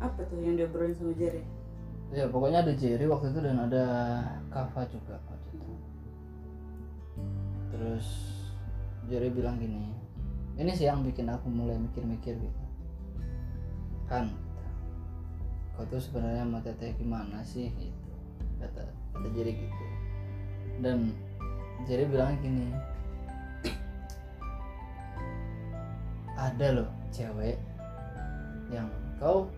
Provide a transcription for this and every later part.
apa tuh yang diobrolin sama Jerry? Ya pokoknya ada Jerry waktu itu dan ada Kava juga waktu itu. Terus Jerry bilang gini ini sih yang bikin aku mulai mikir-mikir gitu. Kan kau tuh sebenarnya sama teteh gimana sih? gitu kata kata Jerry gitu. Dan Jerry bilang gini ada loh cewek yang kau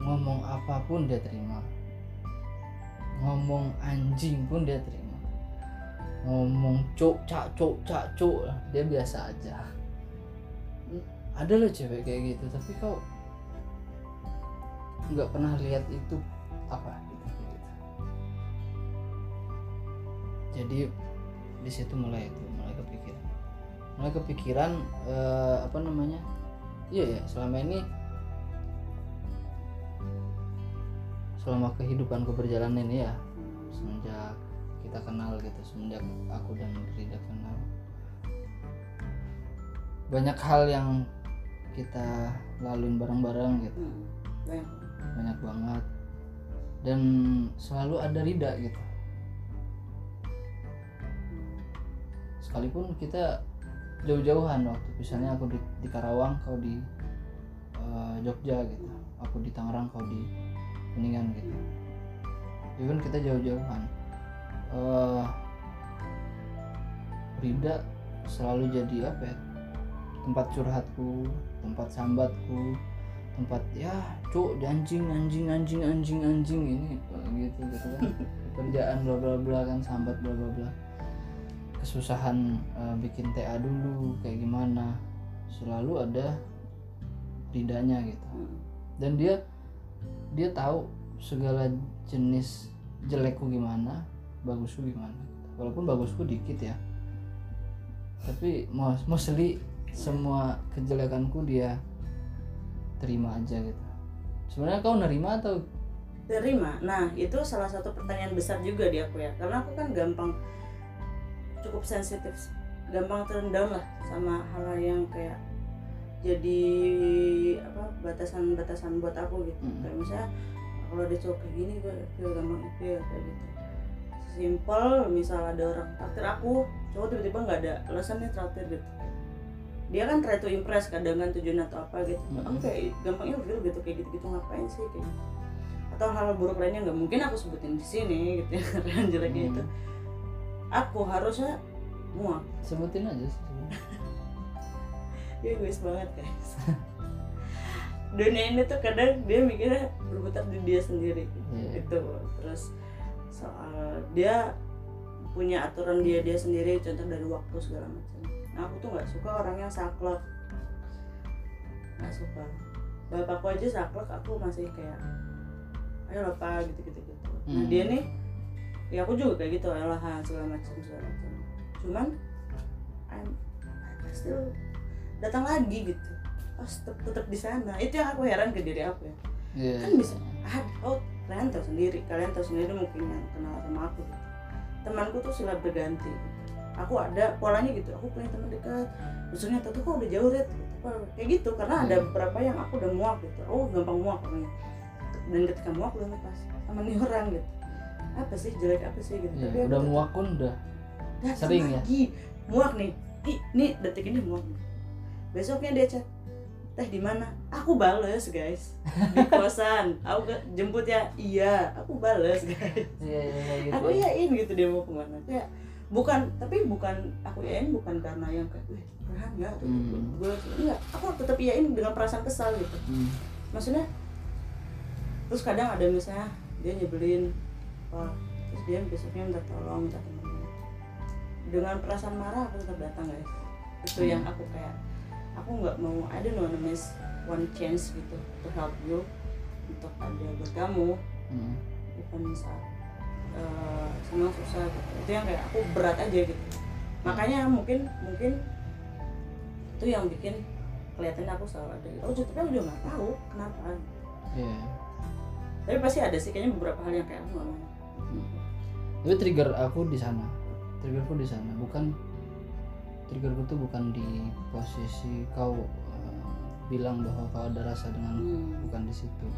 ngomong apa pun dia terima. Ngomong anjing pun dia terima. Ngomong cuk cak cuk cak cuk dia biasa aja. Ada loh cewek kayak gitu tapi kau nggak pernah lihat itu apa? Jadi di situ mulai itu mulai kepikiran eh, apa namanya? Iya ya selama ini selama kehidupanku berjalan ini ya semenjak kita kenal gitu semenjak aku dan Rida kenal. Banyak hal yang kita laluin bareng-bareng gitu. Hmm. banyak banyak banget. Dan selalu ada Rida gitu. Sekalipun kita jauh-jauhan waktu misalnya aku di, di Karawang kau di eh, Jogja gitu. Aku di Tangerang kau di Kuningan gitu. Even kita jauh-jauhan. Rida selalu jadi apa ya tempat curhatku tempat sambatku tempat ya cuk anjing anjing anjing anjing anjing ini eh, gitu gitu kan. Kerjaan bla bla bla kan sambat bla bla bla kesusahan eh, bikin TA dulu kayak gimana. Selalu ada ridanya gitu. Dan dia dia tahu segala jenis jelekku gimana bagusku gimana walaupun bagusku dikit ya. Tapi mos- mostly semua kejelekanku dia terima aja gitu. Sebenarnya kau nerima atau? Terima nah itu salah satu pertanyaan besar juga di aku ya. Karena aku kan gampang cukup sensitif gampang down lah sama hal yang kayak jadi apa batasan-batasan buat aku gitu Mm. kayak misalnya kalau ada cowok kayak gini gue feel gampang feel kayak gitu simple misal ada orang traktir aku cowok tiba-tiba nggak ada alasannya traktir gitu dia kan try to impress kadang kan tujuan atau apa gitu Mm-mm. aku kayak gampang ilfil gitu kayak gitu-gitu ngapain sih kayak gitu. atau hal buruk lainnya nggak mungkin aku sebutin di sini gitu ya karena jeleknya Hmm. itu aku harusnya muak. Sebutin aja sih dia egois banget guys. Dunia ini tuh kadang dia mikirnya berputar di dia sendiri. Iya. gitu. Terus soal dia punya aturan dia dia sendiri contoh dari waktu segala macam. Nah, aku tuh nggak suka orang yang saklek. Nggak suka. Bapakku aja saklek aku masih kayak ayo lah pak gitu gitu gitu nah Hmm. dia nih ya aku juga kayak gitu Han, segala macam segala macam cuman I'm, I still datang lagi gitu oh tetep, tetep di sana itu yang aku heran ke diri aku ya Iya. kan bisa ah oh kalian tahu sendiri kalian tahu sendiri mungkin yang kenal sama aku gitu. temanku tuh silap berganti gitu. aku ada polanya gitu aku punya teman dekat maksudnya tuh kok udah jauh red gitu. Kayak gitu karena ada Hmm. beberapa yang aku udah muak gitu oh gampang muak orangnya dan ketika muak udah lepas sama nih orang gitu apa sih? Jelek apa sih gitu? Iya, Tapi udah muak pun udah. Datang sering ya? lagi. Muak nih. Ih nih detik ini muak. Besoknya dia chat teh di mana? Aku bales guys. Di kosan. Aku jemput ya. Iya aku bales guys. Iya iya iya, gitu aku ya. iyain gitu dia mau ke mana. Kayak bukan tapi bukan aku iyain bukan karena yang kayak wih ya atau Hmm. gue enggak aku tetap iyain dengan perasaan kesal gitu. Hmm. maksudnya terus kadang ada misalnya dia nyebelin wah terus dia besoknya minta tolong minta temenin dengan perasaan marah aku tetap datang guys itu Hmm. yang aku kayak aku nggak mau I don't know miss one chance gitu to help you untuk ada buat kamu Hmm. even saat eh, sama susah gitu itu yang kayak aku berat aja gitu makanya mungkin mungkin itu yang bikin kelihatannya aku selalu ada gitu. oh tapi aku juga nggak tahu kenapa Iya. tapi pasti ada sih kayaknya beberapa hal yang kayak aku nggak mau Hmm. Tapi trigger aku di sana. Triggerku di sana, bukan triggerku tuh bukan di posisi kau eh, bilang bahwa kau ada rasa dengan Hmm. bukan di situ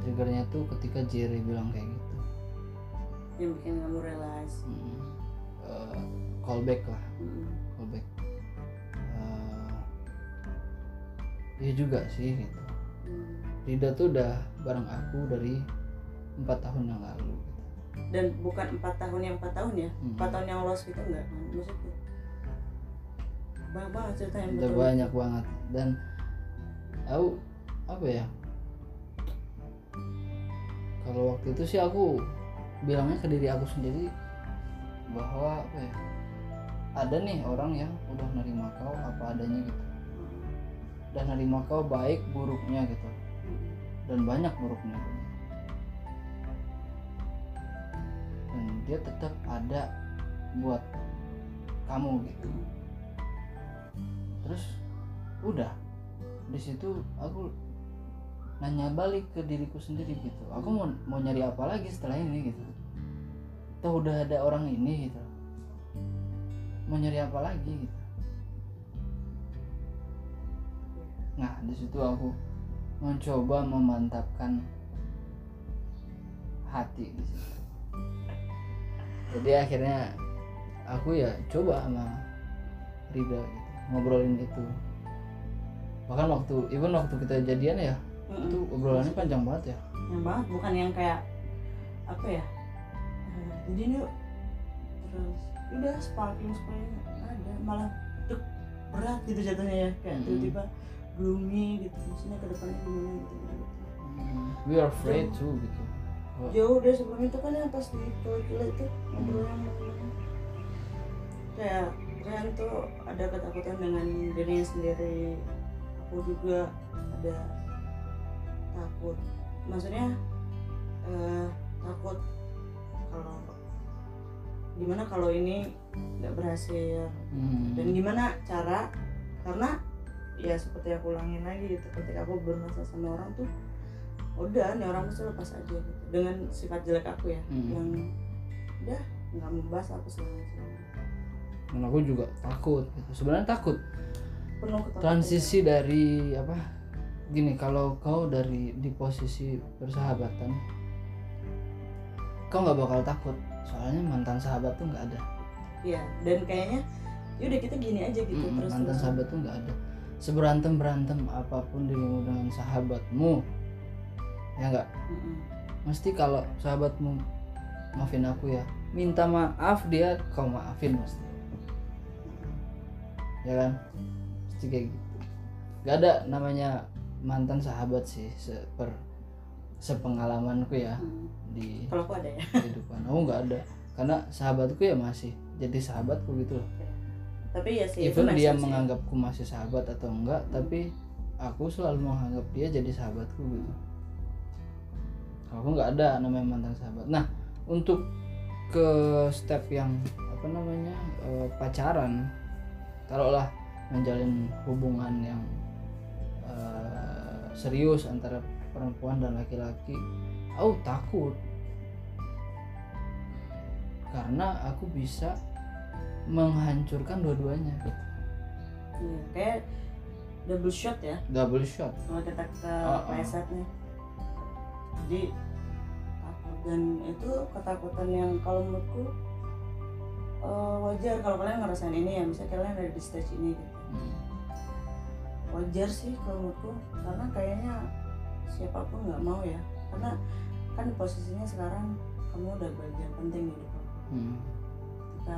triggernya tuh ketika Jerry bilang kayak gitu yang bikin kamu realize Hmm. Eh, callback lah Hmm. callback Eh, iya juga sih gitu Hmm. Rida tuh udah bareng aku dari empat tahun yang lalu. Dan bukan empat tahun yang empat tahun ya? Hmm. empat tahun yang lost gitu enggak? Kan maksudnya? Banyak banget cerita yang udah betul. banyak banget. Dan aku apa ya? Kalau waktu itu sih aku bilangnya ke diri aku sendiri bahwa apa ya ada nih orang yang udah nerima kau apa adanya gitu. Hmm. dan nerima kau baik buruknya gitu. Hmm. dan banyak buruknya. dan dia tetap ada buat kamu gitu. Terus udah. Di situ aku nanya balik ke diriku sendiri gitu. Aku mau mau nyari apa lagi setelah ini gitu. Toh udah ada orang ini gitu. Mau nyari apa lagi gitu. Nah di situ aku mencoba memantapkan hati di situ jadi akhirnya aku ya coba sama Rida gitu ngobrolin itu bahkan waktu even waktu kita jadian ya Mm-mm. itu obrolannya panjang banget ya yang banget bukan yang kayak apa ya eh, jadi ini yuk terus udah sparkling sparkling ada malah tuh berat gitu jatuhnya ya kayak Mm-mm. tiba-tiba gloomy gitu maksudnya ke depannya gimana gitu, gitu. we are afraid too gitu jauh dari sebelum itu kan yang pas di Toilet itu ngobrol yang kayak Ren tuh ada ketakutan dengan dirinya sendiri. Aku juga ada takut. Maksudnya eh, takut kalau gimana kalau ini nggak berhasil? Hmm, dan gimana cara? Karena ya seperti aku ulangin lagi gitu ketika aku bermasalah sama orang tuh udah nih orang pasti lepas aja gitu dengan sifat jelek aku ya Hmm. yang udah nggak membahas segala macam dan aku juga takut gitu. Sebenarnya takut. Penuh transisi dari apa? Gini kalau kau dari di posisi persahabatan kau nggak bakal takut. Soalnya mantan sahabat tuh nggak ada. Iya dan kayaknya yaudah kita gini aja gitu Mm-mm, terus mantan sahabat tuh nggak ada. Seberantem berantem apa pun dirimu dengan sahabatmu ya nggak mesti kalau sahabatmu maafin aku ya minta maaf dia kau maafin mesti. Ya kan? Mesti kayak gitu. Nggak ada namanya mantan sahabat sih seper sepengalamanku ya di kalau aku ada ya. kehidupan. Aku nggak ada. Karena sahabatku ya masih jadi sahabatku gitu loh. Tapi ya sih even dia ya. menganggapku masih sahabat atau enggak tapi aku selalu menganggap dia jadi sahabatku gitu aku nggak ada namanya mantan sahabat. Nah untuk ke step yang apa namanya eh, pacaran taruhlah menjalin hubungan yang eh, serius antara perempuan dan laki-laki aku takut. Karena aku bisa menghancurkan dua-duanya. Iya, kayak double shot ya. Double shot. Kalau kita ke Oh, oh. pleset nih. Jadi dan itu ketakutan yang kalau menurutku eh, wajar kalau kalian ngerasain ini ya misalnya kalian ada di stage ini gitu Hmm. wajar sih kalau menurutku karena kayaknya siapa pun nggak mau ya karena kan posisinya sekarang kamu udah bagian penting aku Hmm. ketika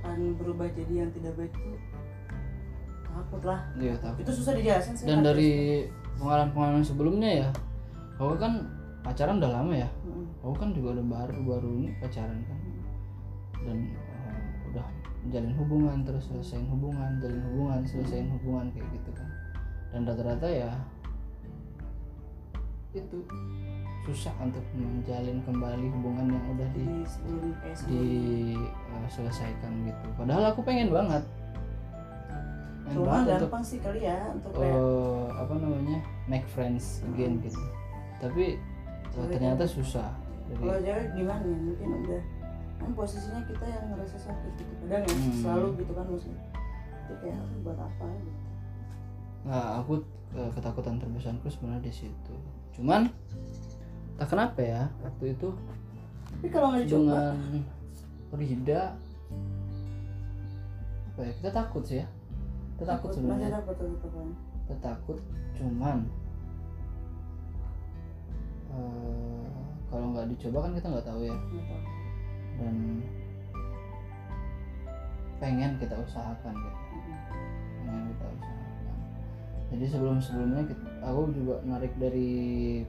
akan berubah jadi yang tidak baik tuh takut lah Iya takut. itu susah dijelasin sih Dan dari pengalaman-pengalaman sebelumnya ya, aku kan pacaran udah lama ya. Mm-mm. Aku kan juga udah baru baru ini pacaran kan. Dan eh, udah jalin hubungan terus selesaiin hubungan, jalin hubungan, selesaiin hubungan kayak gitu kan. Dan rata-rata ya itu susah untuk menjalin kembali hubungan yang udah di di sebelum kayak sebelum diselesaikan gitu. Padahal aku pengen banget. Pengen cuma banget untuk gampang sih kali ya untuk eh, apa namanya make friends again gitu tapi Cewek ternyata susah. Kalau jadi cewek gimana ya? Mungkin udah. Kan posisinya kita yang ngerasa sakit gitu. Kadang ya Hmm. selalu gitu kan maksudnya. Itu kayak "Ah, buat apa gitu? Nah aku eh, ketakutan terbesarku sebenarnya di situ. Cuman tak kenapa ya waktu itu tapi kalau nggak dicoba? dengan Rida apa ya kita takut sih ya. Kita takut masih sebenarnya. kita takut cuman eh, kalau nggak dicoba kan kita nggak tahu ya. Dan pengen kita usahakan gitu pengen kita usahakan. Jadi sebelum sebelumnya aku juga narik dari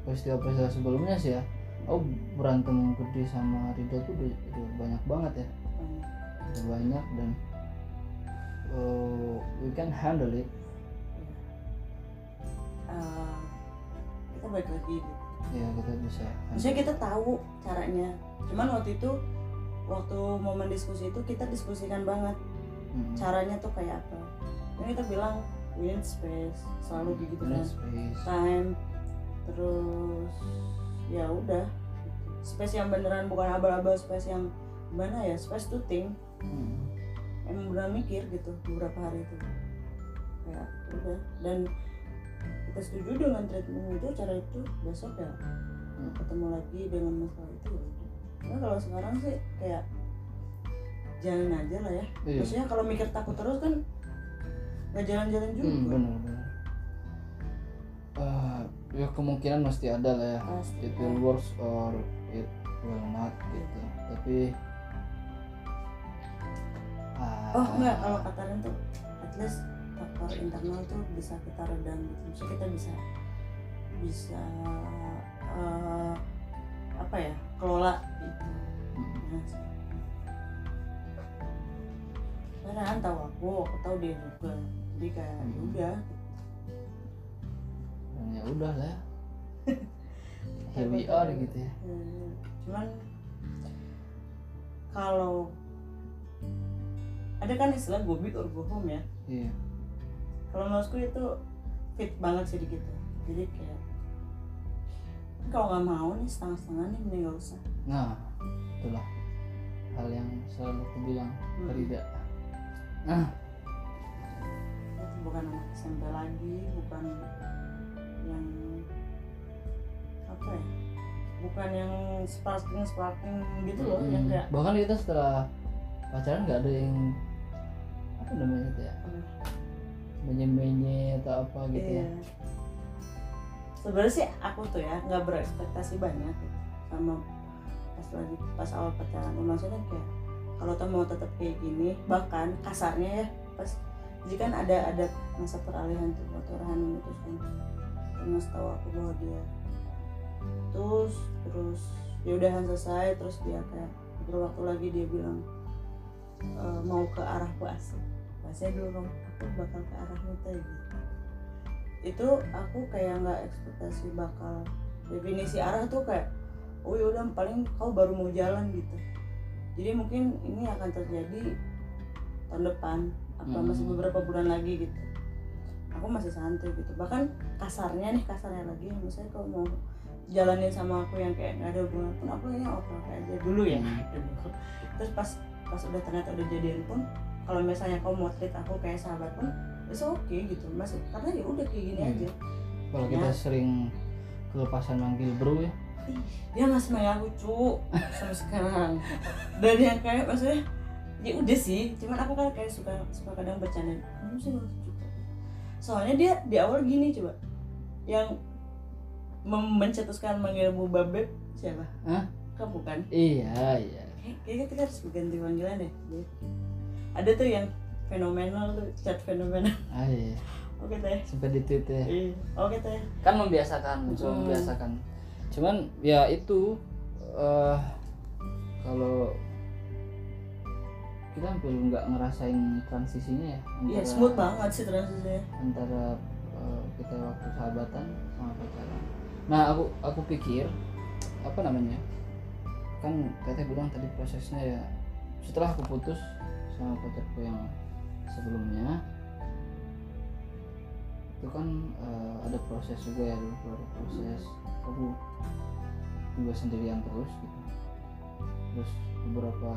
peristiwa-peristiwa sebelumnya sih ya. Aku berantem gede sama Ridho tuh udah, udah banyak banget ya. Banyak. udah banyak dan uh, we can handle it. Eh, kita balik lagi. gitu ya kita bisa. Maksudnya kita tahu caranya. Cuman waktu itu waktu momen diskusi itu kita diskusikan banget. Mm. caranya tuh kayak apa? Ini kita bilang need space selalu kayak gitu kan. time terus ya udah. Space yang beneran bukan abal-abal space yang gimana ya space to think. Mm. emang beneran mikir gitu beberapa hari itu. Kayak udah. Dan kita setuju dengan treatment itu cara itu besok ya Hmm. ketemu lagi dengan masalah itu ya. Karena kalau sekarang sih kayak jalan aja lah ya Iya. maksudnya kalau mikir takut terus kan nggak jalan-jalan juga Hmm, benar benar Ah, ya kemungkinan mesti ada lah ya Pasti. it will work or it will not gitu tapi ah, oh enggak kalau kata Ren tuh at least faktor internal tuh bisa kita redam gitu. Maksudnya kita bisa bisa eh, apa ya kelola gitu. Nah, karena kan tahu aku aku tahu dia juga. Jadi kayak ya Hmm. udah. Ya udah lah. Here we are gitu ya. Hmm, cuman kalau ada kan istilah go big or go home ya? Iya kalau menurutku itu fit banget sih kita jadi kayak kalau nggak mau nih setengah-setengah nih mending nggak usah. Nah itulah hal yang selalu aku bilang Hmm. Rida nah. Itu bukan anak SMP lagi bukan yang apa ya bukan yang sparkling sparkling gitu loh yang Mm, kayak bahkan kita setelah pacaran nggak ada yang apa namanya itu ya menye-menye atau apa gitu Iya. ya Sebenarnya sih aku tuh ya nggak berekspektasi banyak sama pas lagi pas awal pacaran. Maksudnya kayak kalau tuh mau tetap kayak gini, bahkan kasarnya ya pas jadi kan ada ada masa peralihan tuh waktu Orhan memutuskan terus tahu aku bahwa dia terus terus ya udahan selesai terus dia kayak beberapa waktu lagi dia bilang e, mau ke arah puasa puasa dulu aku bakal ke arah Mita gitu itu aku kayak nggak ekspektasi bakal definisi arah tuh kayak oh yaudah paling kau baru mau jalan gitu jadi mungkin ini akan terjadi tahun depan apa Hmm. masih beberapa bulan lagi gitu aku masih santai gitu bahkan kasarnya nih kasarnya lagi misalnya kalau mau jalanin sama aku yang kayak nggak ada hubungan pun aku kayaknya oke oke aja dulu ya Hmm. dulu. terus pas pas udah ternyata udah jadian pun kalau misalnya kau mau treat aku kayak sahabat pun itu oke gitu. Masih karena ya udah kayak gini Hmm. aja. Kalau kita Ya. sering kelepasan manggil bro ya. Dia masih manggil aku cu sampai sekarang. Dan yang kayak maksudnya ya udah sih. Cuman aku kan kayak suka suka kadang bercanda. Kamu sih nggak cu soalnya dia di awal gini coba. Yang mencetuskan manggilmu babeb siapa? Hah? kamu kan? Iya iya. Kayak- kayaknya kita harus ganti panggilan deh. Ada tuh yang fenomenal tuh chat fenomenal. Ah iya. Oke teh sampai di tweet ya. Iya oke teh kan membiasakan mencoba Hmm. membiasakan. Cuman ya itu eh kalau kita hampir nggak ngerasain transisinya ya iya antara- smooth banget sih transisinya. antara eh, kita waktu sahabatan sama pacaran. Nah aku aku pikir apa namanya kan teteh bilang tadi prosesnya ya setelah aku putus sama pacarku yang sebelumnya itu kan eh, ada proses juga ya dulu proses aku juga sendirian terus gitu terus beberapa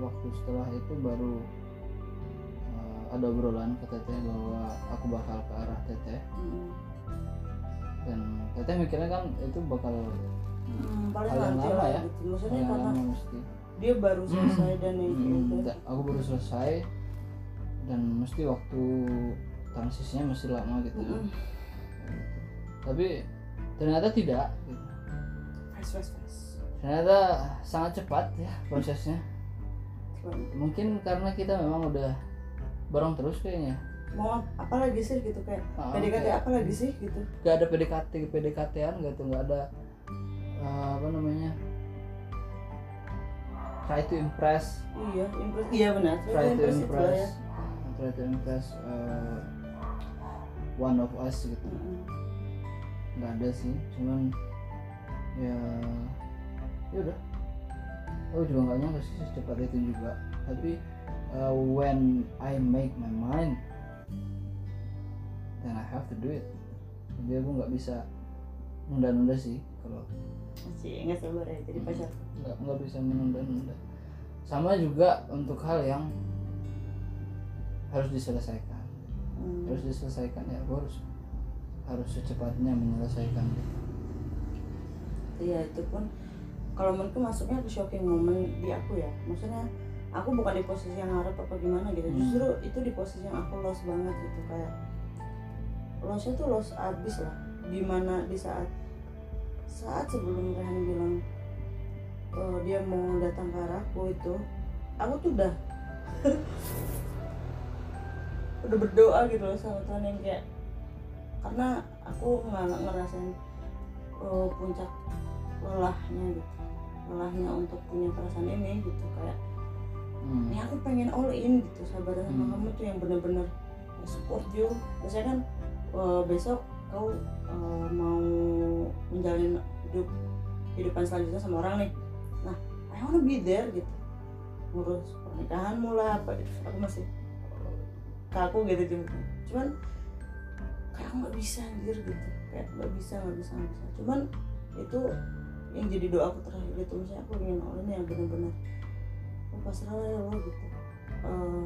waktu setelah itu baru eh, ada obrolan ke teteh bahwa aku bakal ke arah teteh Hmm. dan teteh mikirnya kan itu bakal Hmm, Hal yang lama ya. gitu. Maksudnya yang lama mesti dia baru selesai dan Hmm, da- aku baru selesai dan mesti waktu transisinya masih lama gitu Mm-mm. tapi ternyata tidak gitu. Fast fast fast. ternyata sangat cepat ya prosesnya mungkin karena kita memang udah bareng terus kayaknya Mau ap- apa lagi sih gitu kayak Ah, PDKT kayak- apa lagi sih gitu. gak ada PDKT PDKT-an gitu nggak ada eh, apa namanya try to impress Iya, impress. Iya benar. try to Impress ya. try to impress eh, one of us gitu Mm-mm. nggak ada sih cuman ya ya udah aku juga nggak nyangka sih secepat itu juga tapi uh, when I make my mind then I have to do it jadi aku nggak bisa nunda-nunda sih kalau Masih nggak sabar ya jadi Hmm. pacar. nggak nggak bisa menunda-nunda sama juga untuk hal yang harus diselesaikan Hmm. harus diselesaikan ya aku harus harus secepatnya menyelesaikan Iya itu pun kalau menurutku masuknya ke shocking moment di aku ya. Maksudnya aku bukan di posisi yang harap apa gimana gitu. Hmm. Justru itu di posisi yang aku lost banget gitu kayak lossnya tuh lost abis lah. Di mana di saat saat sebelum Rehan bilang eh, dia mau datang ke arahku itu, aku tuh udah udah berdoa gitu loh sama Tuhan yang kayak karena aku nggak ngerasain eh, puncak lelahnya gitu lelahnya untuk punya perasaan ini gitu kayak Hmm. ini aku pengen all in gitu sabar sama Hmm. kamu tuh yang bener-bener support you biasanya kan eh, besok kau eh, mau menjalin hidup kehidupan selanjutnya sama orang nih. Nah I wanna be there gitu. Ngurus pernikahanmu lah apa gitu. Aku masih kaku gitu cuman cuman kayak nggak bisa anjir gitu. Kayak nggak bisa nggak bisa nggak bisa. Cuman itu yang jadi doa aku terakhir itu. Misalnya aku ingin in yang bener-bener oh pasrah lah ya lo gitu. Eh,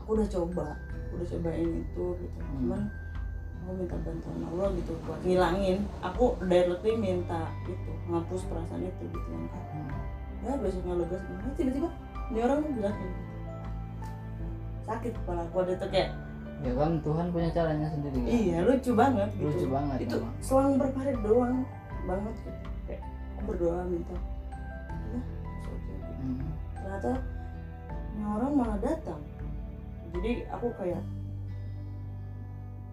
aku udah coba. Udah cobain itu gitu. Hmm. Aku minta bantuan Allah gitu buat ngilangin aku directly minta gitu ngapus perasaan itu gitu yang kayak Hmm. ya besoknya lega sebenarnya tiba-tiba ini orang bilang gitu sakit kepala aku ada tuh kayak ya kan Tuhan punya caranya sendiri kan iya lucu banget gitu lucu banget itu memang. selang berapa hari doang banget gitu kayak aku berdoa minta gitu. Hmm. ternyata ini orang malah datang jadi aku kayak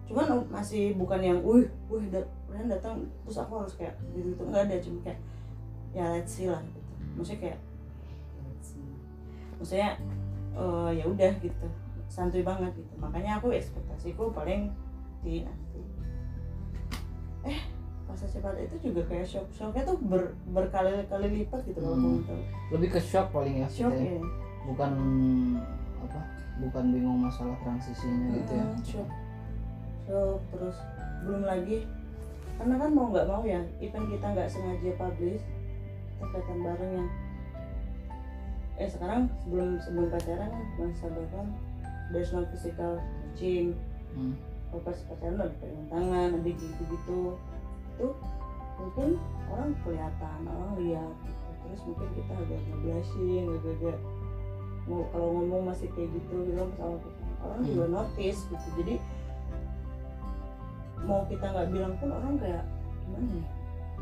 cuman masih bukan yang wih dat Ren datang terus aku harus kayak gitu gitu. Nggak ada cuma kayak ya let's see lah gitu. Maksudnya kayak maksudnya eh, ya udah gitu. Santuy banget gitu. Makanya aku ekspektasiku paling di nanti. Eh pas secepat itu juga kayak shock shocknya tuh ber, berkali-kali lipat gitu kalau Hmm. kamu tahu. Lebih ke shock paling ya shock ya. bukan apa bukan bingung masalah transisinya gitu ya. Mm, shock shock terus belum lagi karena kan mau nggak mau ya event kita nggak sengaja publish kita kelihatan bareng yang eh sekarang sebelum sebelum pacaran kan masih sabarkan there's no physical touching Hmm. kalau pas pacaran ada pegangan tangan ada gitu gitu tuh mungkin orang kelihatan orang lihat gitu. terus mungkin kita agak ngeblushing agak-agak mau kalau ngomong masih kayak gitu gitu pacaran. orang Hmm. juga notice gitu jadi mau kita nggak bilang pun orang kayak gimana ya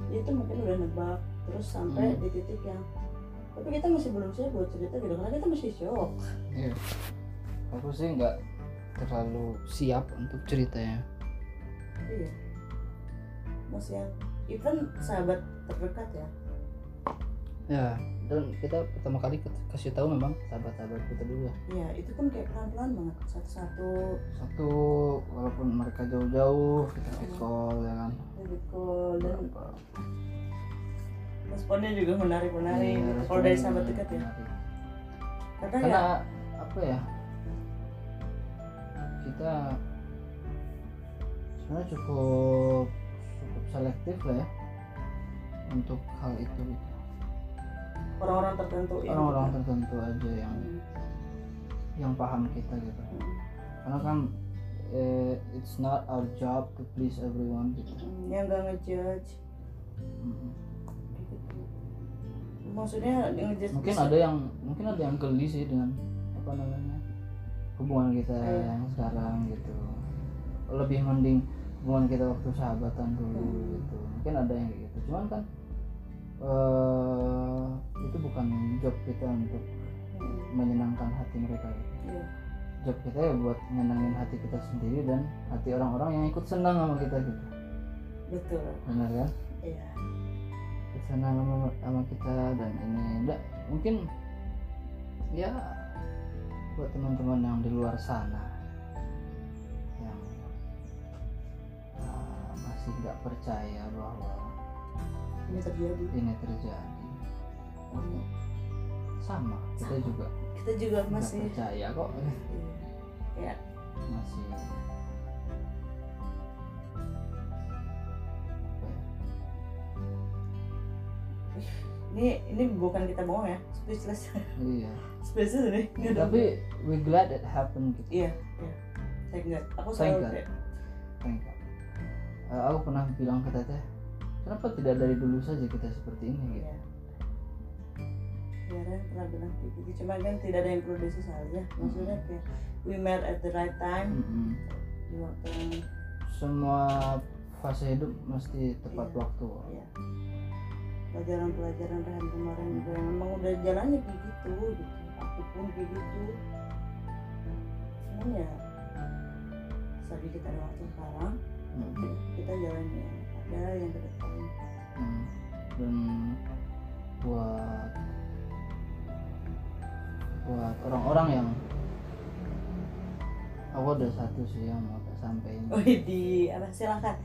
dia tuh mungkin udah nebak terus sampai Hmm. di titik yang tapi kita masih belum siap buat cerita gitu karena kita masih shock Iya. aku sih nggak terlalu siap untuk ceritanya Iya. Masih yang even sahabat terdekat ya. ya dan kita pertama kali kasih tahu memang sahabat-sahabat kita dulu ya Iya, itu pun kayak pelan-pelan banget satu-satu satu walaupun mereka jauh-jauh kita fit call ya kan David call dan Berapa? responnya juga menarik-menarik. Iya. Kalau dari sahabat dekat ya. Karena, karena ya apa ya kita sebenarnya cukup cukup selektif lah ya untuk hal itu gitu. Orang-orang tertentu ya. orang-orang tertentu aja yang Hmm. yang paham kita gitu Mm. karena kan eh, it's not our job to please everyone gitu Mm, yang gak ngejudge gitu. maksudnya ngejudge mungkin bisa- ada yang mungkin ada yang geli sih dengan apa namanya hubungan kita Iya. yang sekarang gitu lebih mending hubungan kita waktu sahabatan dulu Hmm. gitu mungkin ada yang kayak gitu cuman kan eh itu bukan job kita untuk menyenangkan hati mereka gitu. iya. job kita ya buat nyenangin hati kita sendiri dan hati orang-orang yang ikut senang sama kita gitu betul benar kan iya ikut senang sama, sama kita dan ini enggak mungkin ya buat teman-teman yang di luar sana yang ah, masih nggak percaya bahwa ini terjadi. Ini terjadi. Mm, sama kita Sama. juga kita juga masih percaya kok. Iya. ya masih ini ini bukan kita bohong ya speechless. Iya. Speechless ini Ini udah- tapi we glad it happened gitu. Iya iya. Saya enggak aku selalu enggak. kayak Thank God. Eh, aku pernah bilang ke teteh kenapa tidak dari dulu saja kita seperti ini gitu? Iya. Ya Ren pernah bilang gitu. Cuma kan tidak ada yang perlu disesali ya maksudnya kayak we met at the right time. Mm-mm. di waktu yang semua fase hidup mesti tepat Iya. waktu. Ya pelajaran-pelajaran Rehan kemarin juga memang udah jalannya kayak gitu aku pun kayak gitu. Cuman ya selagi kita ada waktu sekarang. Mm-mm. kita jalan ada yang ke depan. Mm. dan buat buat orang-orang yang aku ada satu sih yang mau tak sampaikan. Oh di apa? Silakan.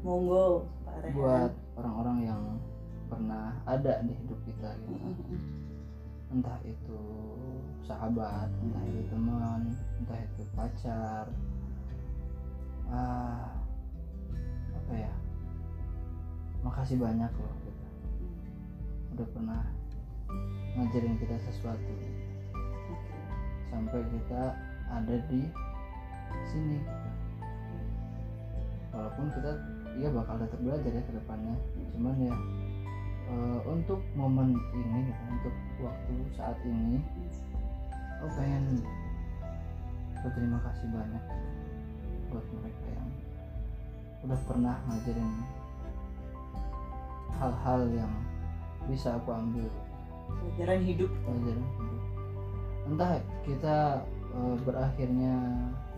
Monggo Pak buat orang-orang yang pernah ada di hidup kita gitu. Entah itu sahabat entah itu teman entah itu pacar. Ah apa ya makasih banyak loh gitu. udah pernah ngajarin kita sesuatu sampai kita ada di sini gitu. walaupun kita ya bakal tetap belajar ya ke depannya cuman ya eh, untuk momen ini gitu, untuk waktu saat ini aku pengen berterima kasih banyak buat mereka yang udah pernah ngajarin hal-hal yang bisa aku ambil pelajaran hidup pelajaran hidup. entah kita eh, berakhirnya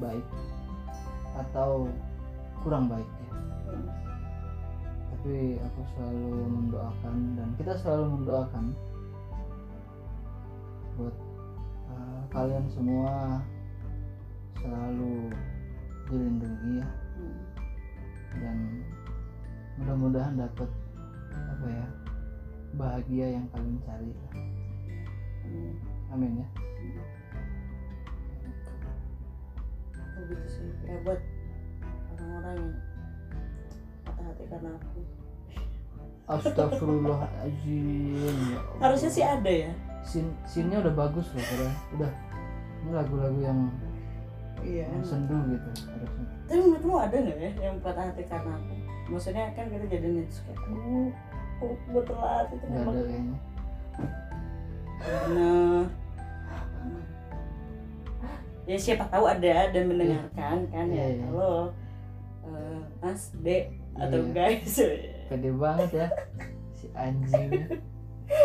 baik atau kurang baik ya tapi aku selalu mendoakan dan kita selalu mendoakan buat eh, kalian semua selalu dilindungi ya Hmm. dan mudah-mudahan dapat apa ya bahagia yang kalian cari amin ya. Oh, gitu sih ya buat orang-orang yang patah hati karena aku. Astagfirullahaladzim ya harusnya sih ada ya. Scene, scene-nya udah bagus loh padahal udah ini lagu-lagu yang, iya yang sendu gitu harusnya. Tapi menurutmu ada nggak ya yang patah hati karena aku? Maksudnya kan kita jadi terus kayak gue telat itu nggak memang ada kayaknya. Benar ya siapa tahu ada dan mendengarkan kan Iya, ya. Iya. halo eh, mas dek atau Iya. guys. Pede banget ya si anjing.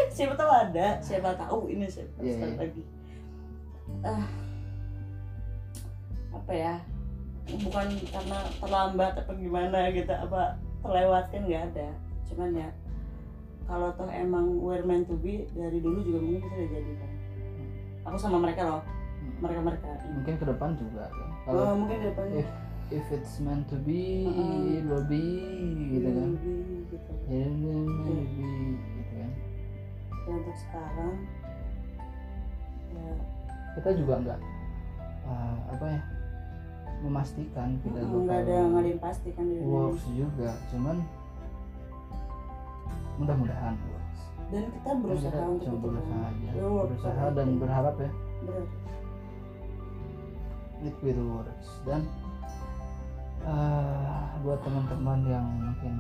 Siapa tahu ada siapa tahu ini siapa Iya, sekali iya. lagi. Ah apa ya bukan karena terlambat apa gimana gitu apa terlewatkan nggak ada. Cuman ya kalau toh emang we're meant to be dari dulu juga mungkin kita udah jadi kan. Aku sama mereka loh. Mereka mereka mungkin ke depan juga kan. Oh, kalau mungkin ke depannya if if it's meant to be Mm-mm. it will be gitu kan. Lebih gitu. Ya it will be gitu kan. Ya untuk sekarang ya. Kita juga nggak ah, apa ya memastikan kita mm, nggak ada nggak ada yang pasti kan works juga. Cuman mudah-mudahan dan kita berusaha kita untuk itu berusaha aja Ya, berusaha dan berharap ya Bener. it will works dan eh, buat teman-teman yang mungkin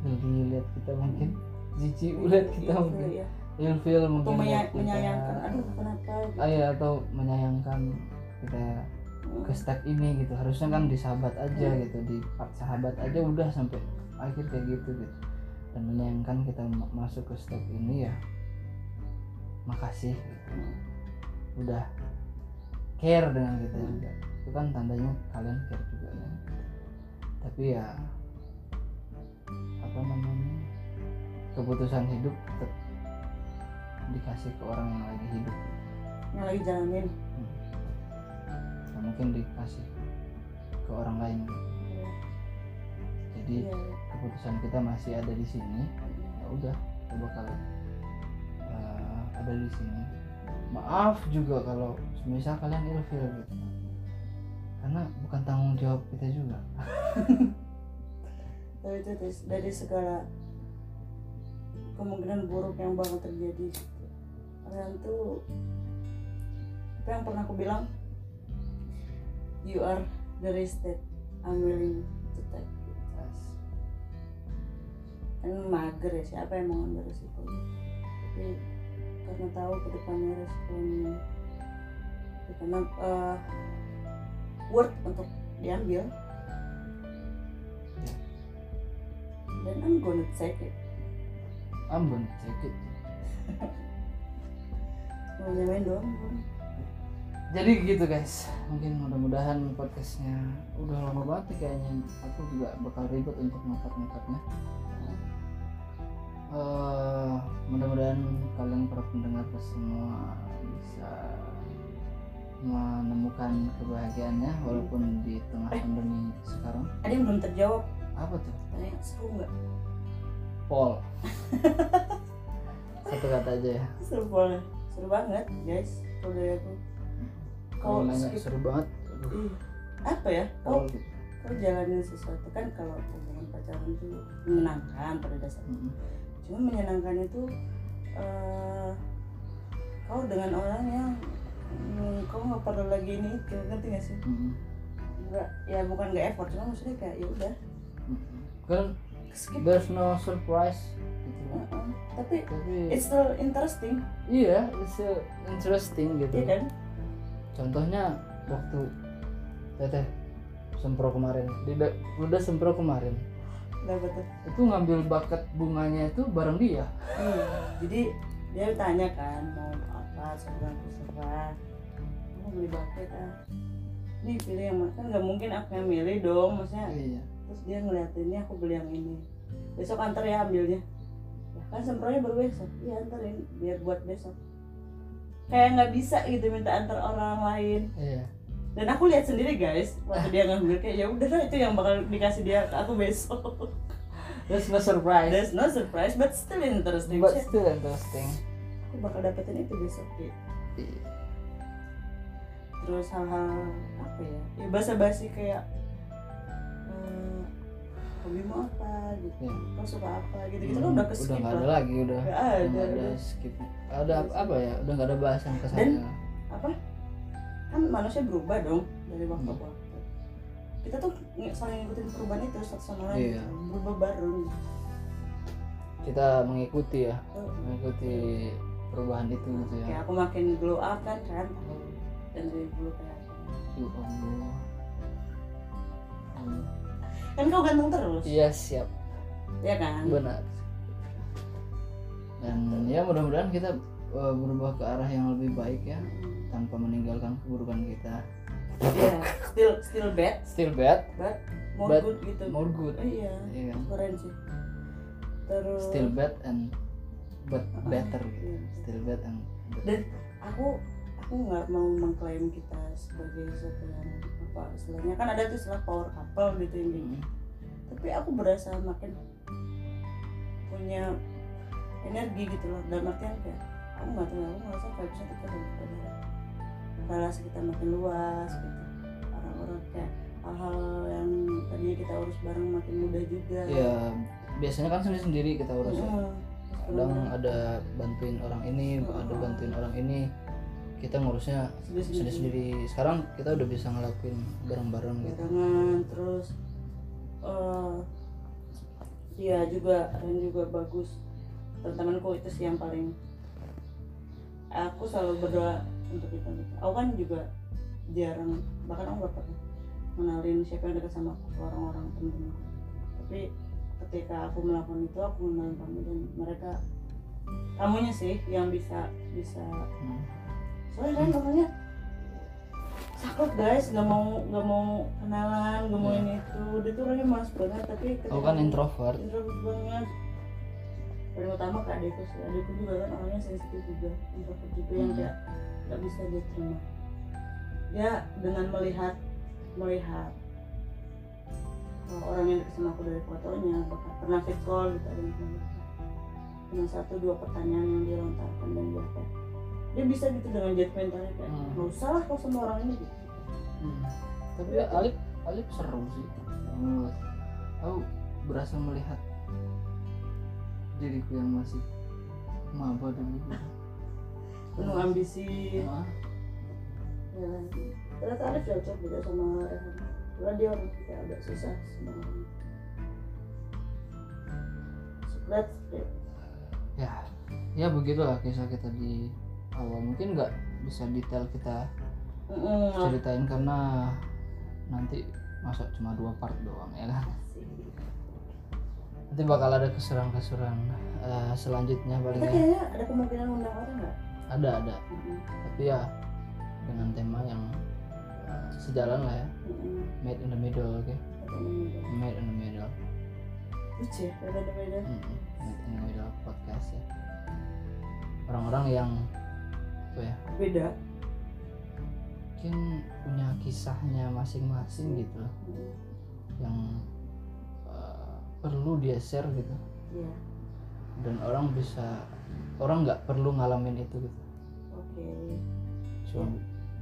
geli lihat kita mungkin jijik lihat kita Iya, mungkin iya. ilfil atau mungkin menya- lihat kita. menyayangkan aduh kenapa gitu. Ah, iya, atau menyayangkan kita Hmm. ke step ini gitu harusnya kan di sahabat aja Hmm. gitu di part sahabat aja udah sampai akhir kayak gitu gitu dan menyayangkan kita ma- masuk ke step ini ya makasih gitu. udah care dengan kita juga. Itu kan tandanya kalian care juga kan tapi ya apa namanya keputusan hidup tetap dikasih ke orang yang lagi hidup. Yang lagi jalanin. Nah, mungkin dikasih ke orang lain gitu. Jadi Iya. keputusan kita masih ada di sini. Ya udah coba kalau eh, ada di sini. Maaf juga kalau misal kalian ilfil gitu. Karena bukan tanggung jawab kita juga. Tapi itu dari- dari segala kemungkinan buruk yang bakal terjadi. Kalian tuh apa yang pernah aku bilang? You are the that I'm willing kan mager ya siapa yang mau ambil resiko? Tapi karena tahu ke depannya resikonya ya, karena eh, worth untuk diambil. Ya. dan I'm gonna take it. Ambon sedikit mau nyamain doang jadi gitu guys. Mungkin mudah-mudahan podcastnya udah lama banget nih kayaknya. Aku juga bakal ribet untuk ngangkat-ngangkatnya Eh, mudah-mudahan kalian para pendengar semua bisa menemukan kebahagiaannya walaupun di tengah Eh. pandemi sekarang. ada yang belum terjawab? Apa tuh? Tanya seru nggak? Pol satu kata aja ya. Seru boleh seru banget guys kalau dari aku. Kalau nanya skip- seru banget aduh, Ih, apa ya? Pol kalau gitu. kalau jalanin sesuatu kan kalau hubungan pacaran tuh menyenangkan pada dasarnya. Mm-mm. Cuma menyenangkan itu eh, kau dengan orang yang hmm, kau nggak perlu lagi ini itu ngerti gak sih? Mm-mm. nggak ya bukan nggak effort cuma maksudnya kayak ya udah. Kan there's no surprise gitu. Heeh. tapi tapi it's still interesting. Iya it's uh, interesting gitu. Ya kan? Contohnya waktu teteh sempro kemarin. Di udah sempro kemarin tuh itu ngambil bakat bunganya itu bareng dia. Iya, jadi dia tanya kan mau apa sebulan terserah mau beli bucket ah. Nih pilih yang mana? Kan nggak mungkin aku yang milih dong maksudnya. Iya. Terus dia ngeliatinnya aku beli yang ini. Besok antar ya ambilnya. Ya, kan sempronya baru besok. Iya antarin biar buat besok. Kayak nggak bisa gitu minta antar orang lain. Iya dan aku lihat sendiri guys waktu dia ngambil kayak ya udah lah, itu yang bakal dikasih dia ke aku besok. There's no surprise. There's no surprise but still interesting. But still interesting. Aku bakal dapetin itu besok Iya. terus hal-hal apa ya? Ya basa-basi kayak eh, hobimu apa gitu. Iya. kau suka apa gitu gitu kan Hmm, udah ke skip nggak ada lagi udah. Nggak udah ada, ada udah. skip. Ada ap- apa ya? Udah nggak ada bahasan ke Dan- apa kan manusia berubah dong dari waktu Hmm. ke waktu kita tuh saling ngikutin perubahan itu satu sama lain gitu. berubah bareng kita mengikuti ya mengikuti perubahan itu gitu ya kayak aku makin glow up kan kan dan dari dulu kayak. Ya. Hmm. kan kau ganteng terus iya siap ya kan benar dan ya mudah-mudahan kita uh, berubah ke arah yang lebih baik ya tanpa meninggalkan keburukan kita Iya, still still bad still bad but more But good gitu more good iya Iya kan? keren sih terus still bad and but better gitu iya. still bad and better. dan aku aku nggak mau mengklaim kita sebagai sesuatu yang apa istilahnya kan ada tuh istilah power couple gitu yang kayak Hmm. gitu. tapi aku berasa makin punya energi gitu loh dalam artian kayak aku nggak tahu aku ngerasa vibesnya tuh berbeda relasi kita makin luas gitu orang-orang kayak hal-hal yang tadinya kita urus bareng makin mudah juga ya biasanya kan sendiri sendiri kita urus ya. Heeh. kadang ada bantuin orang ini ada bantuin orang ini kita ngurusnya Sendiri-sendiri. sendiri-sendiri sekarang kita udah bisa ngelakuin bareng-bareng gitu barengan terus eh dia juga dan juga bagus teman-temanku itu sih yang paling aku selalu berdoa untuk kita aku kan juga jarang bahkan aku gak pernah kenalin siapa yang dekat sama orang-orang teman-temanku tapi ketika aku melakukan itu aku mengenal kamu dan mereka kamunya sih yang bisa bisa. Hmm. soalnya kan namanya sakit guys. Nggak mau nggak mau kenalan nggak mau Iya. ini itu. Dia tuh orangnya malas banget tapi aku kan introvert. introvert banget paling utama ke adikku sih adikku juga kan orangnya sensitif juga introvert juga yang Hmm. kayak nggak bisa dia terima dia dengan melihat melihat uh, orang yang sama aku dari fotonya bahkan pernah fit call gitu ada yang dengan satu dua pertanyaan yang dia lontarkan dan dia kayak dia bisa gitu dengan judgmentalnya kayak Hmm. nggak usah lah kau sama orang ini gitu Hmm. tapi ya, Alip Alip seru sih menurut aku berasa melihat diriku yang masih maba dulu. Penuh ambisi. Nah, ya kan ternyata Arif cocok juga sama Rehan karena dia orang kayak agak susah sama orang. Suklet ya ya begitulah kisah kita di awal. Mungkin nggak bisa detail kita ceritain karena nanti masa cuma dua part doang ya kan nanti bakal ada keseruan-keseruan eh, selanjutnya paling ya kayaknya ada kemungkinan undang orang nggak? Ada ada. Mm-mm. tapi ya dengan tema yang eh, sejalan lah ya. Mm-mm. made in the middle oke. Udah. made in the middle. Lucu ya beda-beda Mm-mm. made in the middle podcast ya. Orang-orang yang apa ya? Beda. Mungkin punya kisahnya masing-masing gitu loh. Yang perlu dia share gitu. Iya. Dan orang bisa orang nggak perlu ngalamin itu gitu. Oke. Cuma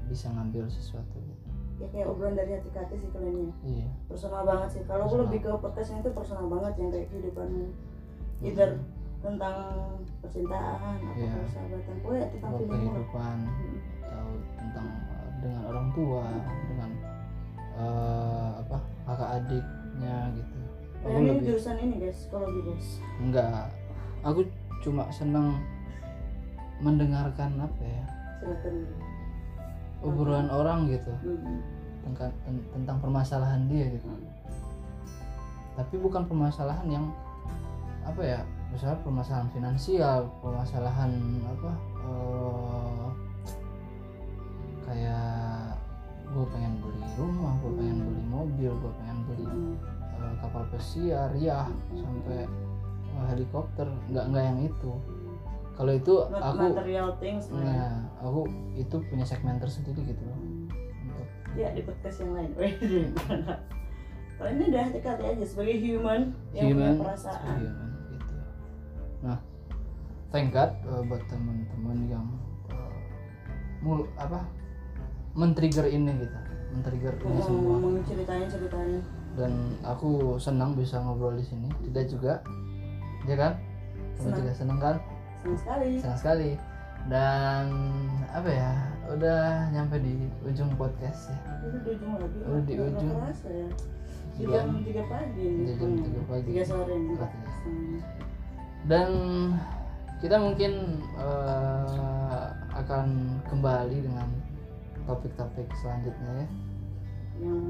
bisa ngambil sesuatu gitu. Ya kayak obrolan dari hati ke hati sih kalian ya. Iya. Personal banget sih. Kalau aku Personal. lebih ke podcastnya itu personal banget yang kayak kehidupanmu. Either tentang percintaan atau Iya. persahabatan. Tentang Atau feeling lah. kehidupan. Atau tentang eh, dengan orang tua dengan eh, apa kakak adiknya gitu ini lebih jurusan ini guys psikologi guys. Enggak. Aku cuma senang mendengarkan apa ya? Silakan obrolan orang gitu. Mm. tentang tentang permasalahan dia gitu. Mm. tapi bukan permasalahan yang apa ya? Misalnya permasalahan finansial permasalahan apa eh, kayak gue pengen beli rumah gue pengen beli mobil gue pengen beli Mm. Eh, kapal pesiar ya sampai eh, helikopter nggak nggak yang itu. Kalau itu Not aku material things lah ya. nah aku itu punya segmen tersendiri gitu loh. Untuk ya di podcast yang lain. Kalau ini udah hati aja sebagai human yang human. punya perasaan human gitu. Nah thank God uh, buat teman-teman yang uh, mul apa men-trigger ini gitu. Men-trigger ini semua dan aku senang bisa ngobrol di sini. Tidak juga. Ya kan? Kamu Senang. juga senang kan? Senang sekali. Senang sekali. Dan apa ya udah nyampe di ujung podcast ya. Itu di ujung lagi Oh, di ujung. kerasa ya. Gila. jam tiga pagi. Jam tiga pagi. tiga sore nih Empat ya. setengah. dan kita mungkin eh, akan kembali dengan topik-topik selanjutnya ya yang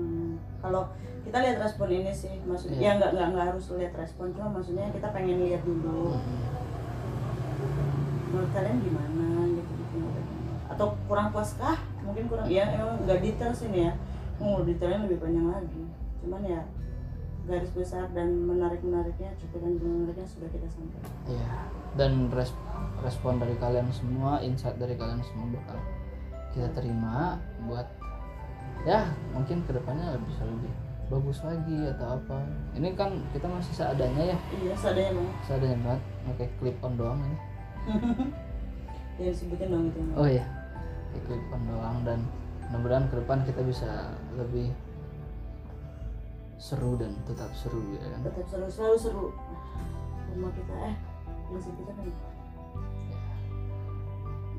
kalau kita lihat respon ini sih maksudnya Iya. ya nggak nggak nggak harus lihat respon cuma maksudnya kita pengen lihat dulu. Menurut kalian gimana? Gitu gitu atau kurang puas kah mungkin kurang ya emang nggak detail sih nih ya. Mau detailnya lebih panjang lagi. Cuman ya garis besar dan menarik menariknya cukup dan menariknya sudah kita sampaikan. Iya. dan res- respon dari kalian semua insight dari kalian semua bakal kita terima buat ya mungkin ke depannya bisa lebih bagus lagi atau apa. Ini kan kita masih seadanya ya? Iya seadanya bang seadanya banget pakai clip on doang ini. Yang disebutin dong itu. Oh iya pakai clip on doang dan mudah-mudahan ke depan kita bisa lebih seru dan tetap seru ya kan? Tetap seru selalu seru. Rumah kita eh prinsip kita kan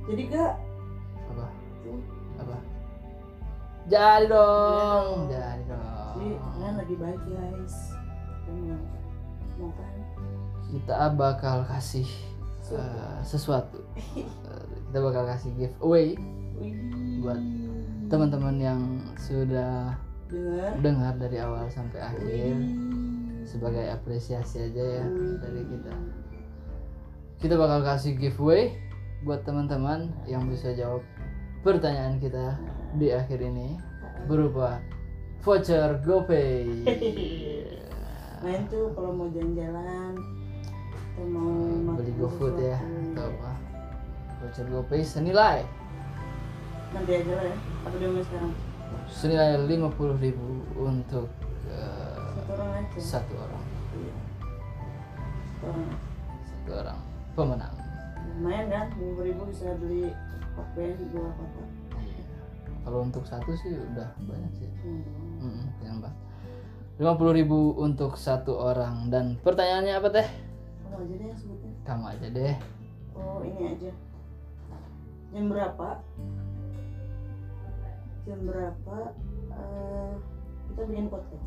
jadi kak apa? Tuh. apa jadi dong jadi Jadi dong. Kalian lagi baik guys. Mau kan? kita bakal kasih uh, sesuatu. Uh, kita bakal kasih giveaway. Buat teman-teman yang sudah dengar. dengar dari awal sampai akhir. Sebagai apresiasi aja ya dari kita. Kita bakal kasih giveaway buat teman-teman yang bisa jawab pertanyaan kita di akhir ini berupa voucher GoPay Main tuh kalau mau jalan-jalan atau mau makan beli GoFood ya atau apa voucher GoPay senilai Nanti aja lah ya. Apa mau sekarang? senilai 50.000 untuk uh, Satu orang aja. satu orang Iya. Satu orang. satu orang pemenang Lumayan kan? Lima ribu bisa beli kopi dua kotak. Kalau untuk satu sih udah banyak sih Hmm. Mm, yang lima puluh ribu untuk satu orang dan pertanyaannya apa teh Kamu aja deh yang sebutin. kamu aja deh Oh ini aja. Jam berapa? Jam berapa? eh, kita bikin podcast.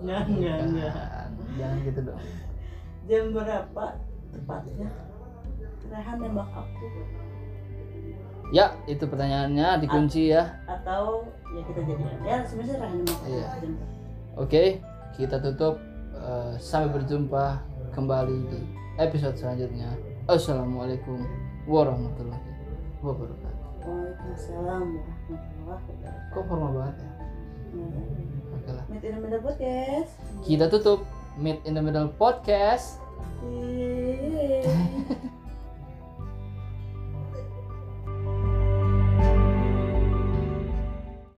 Enggak, enggak, enggak. Jangan, jangan gitu dong Jam berapa tepatnya? Rehan nembak aku ya itu pertanyaannya dikunci ya. Atau ya kita jadikan. Ya sebenarnya Iya. oke kita tutup. Eh, sampai berjumpa kembali di episode selanjutnya. Assalamualaikum warahmatullahi wabarakatuh. Waalaikumsalam warahmatullahi wabarakatuh. kok formal banget ya? Nah, oke lah. Meet in the middle podcast. kita tutup. Meet in the middle podcast